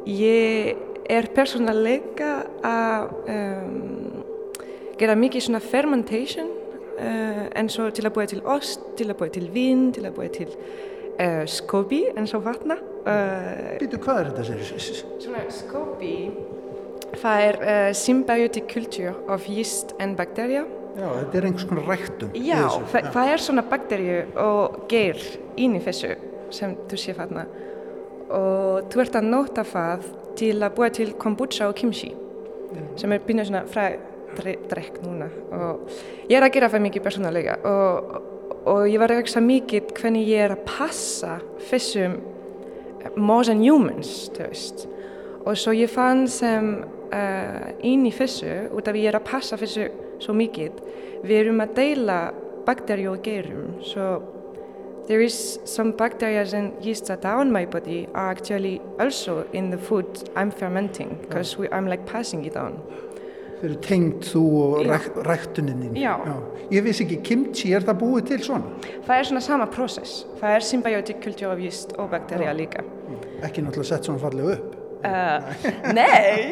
ég er persónulega að um, gera mikið svona fermentation uh, eins og til að búa til ost, til að búa til vín, til að búa til uh, skobi eins og vatna.
Uh, Býtu hvað er þetta sér?
Svona skobi, það er symbiotic culture of yeast and bacteria.
Já, þetta er einhvers konar ræktun.
Já, það, það er svona bakterju og geir inn í þessu sem þú sé þarna og þú ert að nota það til að búa til kombucha og kimchi mm. sem er býnað svona fræ drekk núna og ég er að gera það mikið persónulega og, og ég var að hugsa mikið hvernig ég er að passa þessum more than humans og svo ég fann sem uh, inn í þessu út af ég er að passa þessu svo mikið við erum að deila bakterju og gerum. Svo there is some bacteria and yeast that are on my body are actually also in the food I'm fermenting because I'm like passing it on
Þeir eru tengt þú og ræk, ræktuninnin.
Já. Já.
Ég vissi ekki, kimchi, er það búið til svona?
Það er svona sama prósess. Það er symbiotic culture of yeast og bakterja líka.
Ekki náttúrulega sett svona fallega upp?
Uh, <laughs> nei,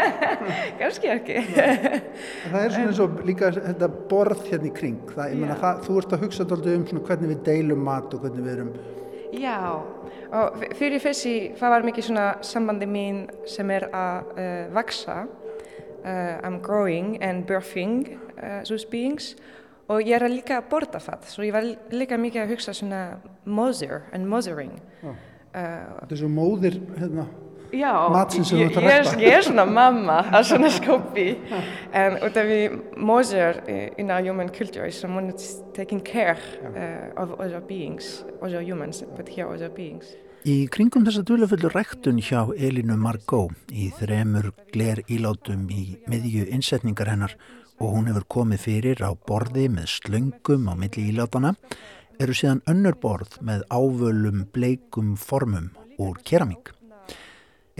<laughs> kannski ekki.
það er svona eins og líka þetta borð hérna í kring. Það, ég menna, það, þú ert að hugsa alltaf um svona hvernig við deilum mat og hvernig við erum...
Já, og fyrir þessi, það var mikið svona sambandi mín sem er að uh, vaksa I'm growing and birthing uh, those beings og ég er líka að borta það. Svo ég var líka mikið að hugsa svona mother and mothering. Oh.
Þetta er svo móðir hérna,
Já, ég,
að
ég, er- svona mamma <laughs> á svona skópi. En út af við móður in our human culture is someone that's taking care uh, of other beings, other humans, but here other beings.
Í kringum þessa dulafullu ræktun hjá Elinu Margó í þremur gler ílátum í miðju innsetningar hennar og hún hefur komið fyrir á borði með slöngum á milli ílátana eru síðan önnur borð með ávölum bleikum formum úr keramík.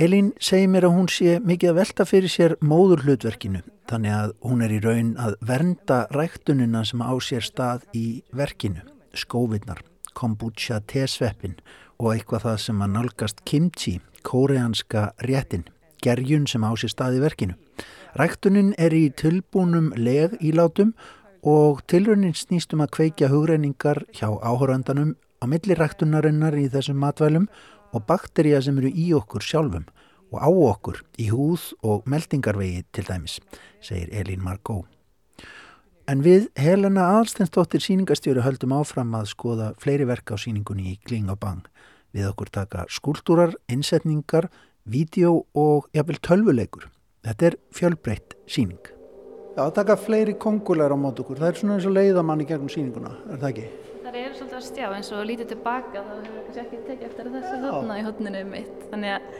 Elín segir mér að hún sé mikið að velta fyrir sér móður hlutverkinu þannig að hún er í raun að vernda ræktunina sem á sér stað í verkinu, skóvinnar, kombucha tesveppin og eitthvað það sem að nálgast kimchi, kóreanska réttin, gerjun sem á sér stað í verkinu. Ræktunin er í tilbúnum leg ílátum og tilraunin snýst um að kveikja hugreiningar hjá áhörandanum á milli ræktunarinnar í þessum matvælum og bakterja sem eru í okkur sjálfum og á okkur í húð og meldingarvegi til dæmis, segir Elín Margó. En við Helena Aðalstensdóttir síningastjóri höldum áfram að skoða fleiri verk á síningunni í Kling og Bang. Við okkur taka skúltúrar, innsetningar, vídeo og jafnvel tölvuleikur. Þetta er fjölbreytt síning. Já, að taka fleiri kongulegar á mót okkur. Það er svona eins og leiðamann í gegnum síninguna, er það ekki?
Það eru svolítið að stjá eins og lítið tilbaka þá hefur kannski ekki tekið eftir þessu þarna í hotninu mitt. Þannig að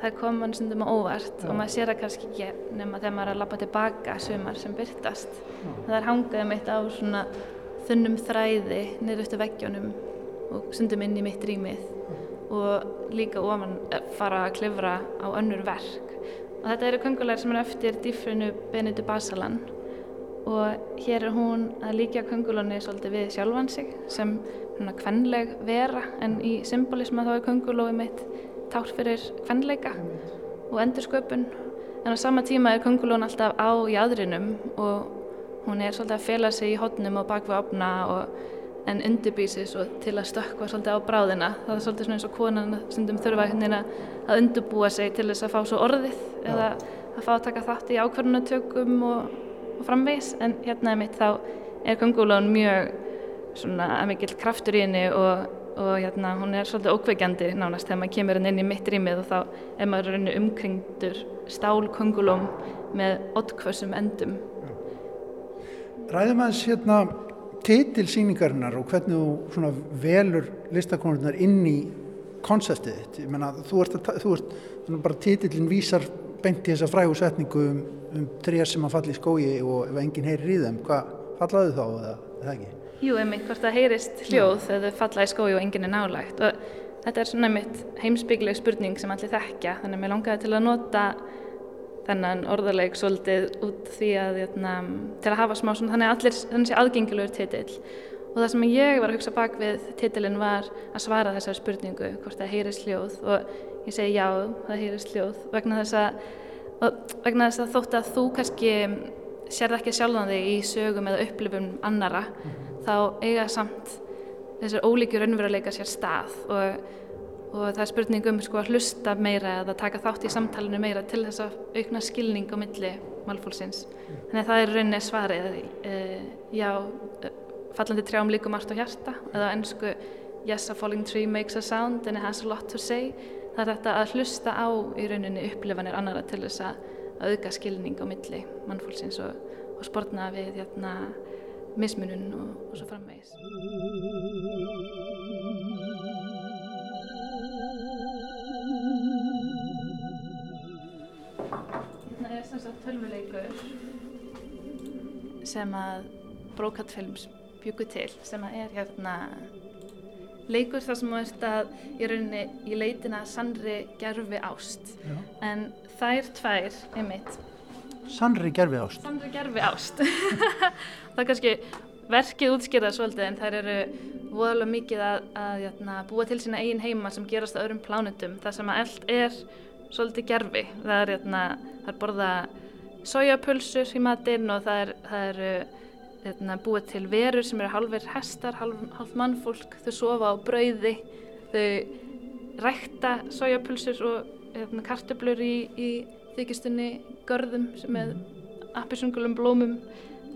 það kom mann stundum á óvart og maður sér það kannski ekki nema þegar maður er að lappa tilbaka sumar sem byrtast. Það er hangaði mitt á svona þunnum þræði niður eftir veggjónum og stundum inn í mitt rýmið og líka ofan eh, fara að klifra á önnur verk. Og þetta eru köngulegar sem er eftir dýfrinu Benedikt Basalan og hér er hún að líka köngulóni svolítið við sjálfan sig sem svona kvenleg vera en í symbolisma þá er köngulói mitt tár fyrir kvenleika og endursköpun. En á sama tíma er köngulón alltaf á jæðrinum og hún er svolítið að fela sig í hotnum og bak við opna og en undirbýsi svo til að stökkva svolítið á bráðina. Það er svolítið svona eins og konan stundum þurfa að- að undirbúa sig til þess að fá svo orðið eða að fá að taka þátt í ákvarðunatökum og, og framvegis. En hérna er mitt þá er köngulón mjög svona mikill kraftur í henni og, og hérna hún er svolítið ókveikjandi nánast þegar maður kemur inn í mitt rýmið og þá er maður rauninu umkringdur stál köngulóm með oddkvössum endum
Ræðum aðeins hérna titil síningarinnar og hvernig þú velur listakonurnar inn í konseptið þitt. Ég menna, þú ert, að, þú ert bara titilin vísar beint í þessa frægu setningu um, um trér sem að falla í skógi og ef enginn heyrir í þeim, hvað fallaðu þá eða það ekki?
Jú, einmitt, hvort það heyrist hljóð þegar þau falla í skói og enginn er nálægt. Og þetta er svona einmitt heimsbyggleg spurning sem allir þekkja þannig að mér langaði til að nota þennan orðarleik svolítið út því að jötna, til að hafa smá svona þannig að allir þannig sé aðgengilegur titill. Og það sem ég var að hugsa bak við titilin var að svara þessar spurningu hvort það heyrist hljóð. Og ég segi já, það heyrist hljóð vegna þess að, vegna þess að þótt að þú kannski sérð ekki sjálfan þig í sögum eða upplifum annara þá eiga samt þessar ólíkjur raunveruleika sér stað og, og það er spurning um sko, að hlusta meira eða taka þátt í samtalenu meira til þess að aukna skilning á milli málfólksins. Þannig að það er rauninni svarið e, já, fallandi trjám líka margt á hjarta eða ennsku yes a falling tree makes a sound and it has a lot to say. Það er þetta að hlusta á í rauninni upplifanir annara til þess að að auka skilning á milli mannfólksins og, og sportna við hérna, mismunun og, og svo framvegis. Hérna er sem sagt tölvuleikur sem að Brokat Films bjúku til sem að er hérna leikur þar sem þú ert að í rauninni í leitina sannri gerfi ást.
Já.
en þær tvær einmitt.
Sannri gerfi ást.
sannri gerfi ást. <laughs> Það er kannski verkið útskýrða svolítið en þær eru voðalega mikið að, að jæna, búa til sína eigin heima sem gerast á öðrum plánutum það sem að allt er svolítið gerfi það er, jæna, það er borða sojapulsur í matinn og það er, það er jæna, búið til verur sem eru halvir hestar, halv, halv mannfólk. Þau sofa á brauði þau rækta sojapulsur og jæna, kartöblur í, í þykistunni görðum með appisungulum blómum.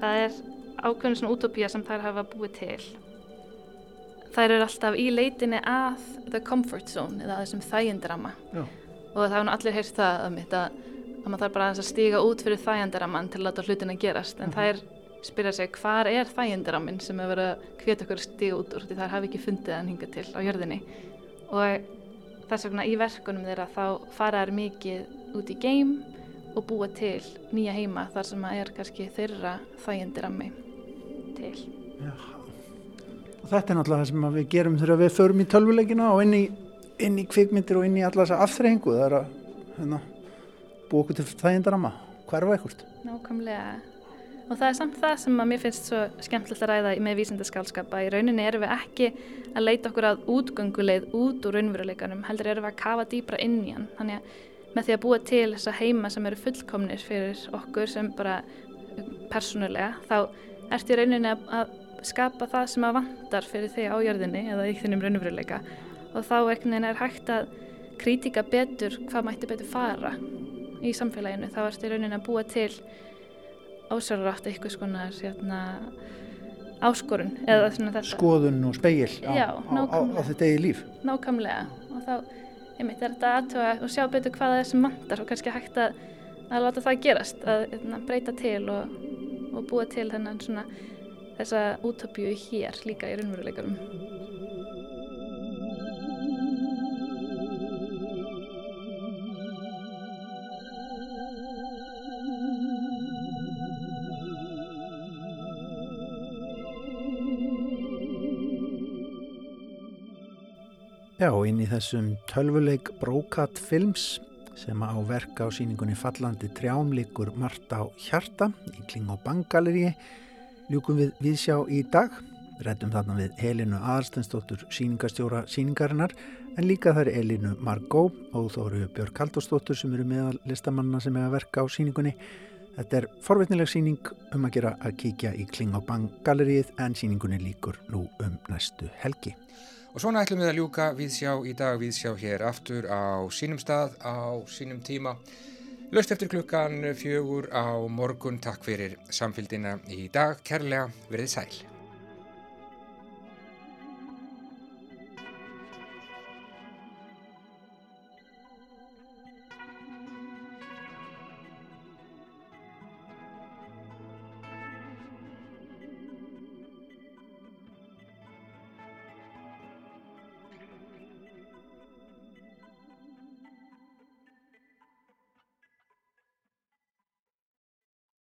Það er ákveðin svona útópía sem þær hafa búið til. Þær eru alltaf í leitinni að the comfort zone eða þessum þægindrama. Og það hefur allir heyrt það að, mitt, að, að maður þarf bara að stíga út fyrir þægindraman til að láta hlutin að gerast. En mm -hmm. það er spyrja sig hvar er þægindramin sem hefur verið að hvita okkur stíga út úr? Því það hafi ekki fundið hann hinga til á jörðinni. Og þess vegna í verkunum þeirra þá fara þær mikið út í geim og búa til nýja heima þar sem að er kannski þeirra þægindrami til.
Já. Og þetta er náttúrulega það sem við gerum þegar við förum í tölvuleikina og inn í, inn í kvikmyndir og inn í alla þessa afþreyingu. Það er að hérna, búa okkur til þægindarama hverfa ekkert
Nákvæmlega og það er samt það sem að mér finnst svo skemmtilegt að ræða með vísindaskálskapa í rauninni erum við ekki að leita okkur að útgönguleið út úr raunveruleikanum heldur erum við að kafa dýbra inn í hann. Þannig að með því að búa til þessa heima sem eru fullkomnir fyrir okkur sem bara persónulega þá ertu í rauninni að skapa það sem að vantar fyrir þig á jörðinni eða í þinnum raunveruleika. Og þá er hægt að kritika betur hvað mætti betur fara í samfélaginu. Þá ertu raunin að búa til ásarrátt eitthvað svona hérna, áskorun eða svona þetta.
Skoðun og speil á, á, á, á þetta eigi líf.
Nákvæmlega. Og þá einmitt, er þetta aðtöða og sjá betur hvað það er sem vantar og kannski hægt að, að láta það gerast að hérna, breyta til og, og búa til þennan svona þessa útöpju hér líka í raunveruleikanum.
Já, inn í þessum tölvuleik Brókat Films sem á verka á síningunni Fallandi trjámleikur Marta á Hjarta í Kling og Bangaleriði ljúkum við viðsjá í dag. Rættum þarna við Helinu Aðarstensdóttur síningastjóra síningarinnar en líka þær Elinu Margó og þó eru Björg Kaldósdóttur sem eru meðal listamanna sem er að verka á síningunni. Þetta er forveitnileg síning um að gera að kíkja í Kling og Bang gallerið en síningunni líkur nú um næstu helgi.
Og svona ætlum við að ljúka viðsjá í dag, viðsjá hér aftur á sínum stað, á sínum tíma. Löst eftir klukkan fjögur á morgun. Takk fyrir samfélgina í dag. Kærlega verið sæl.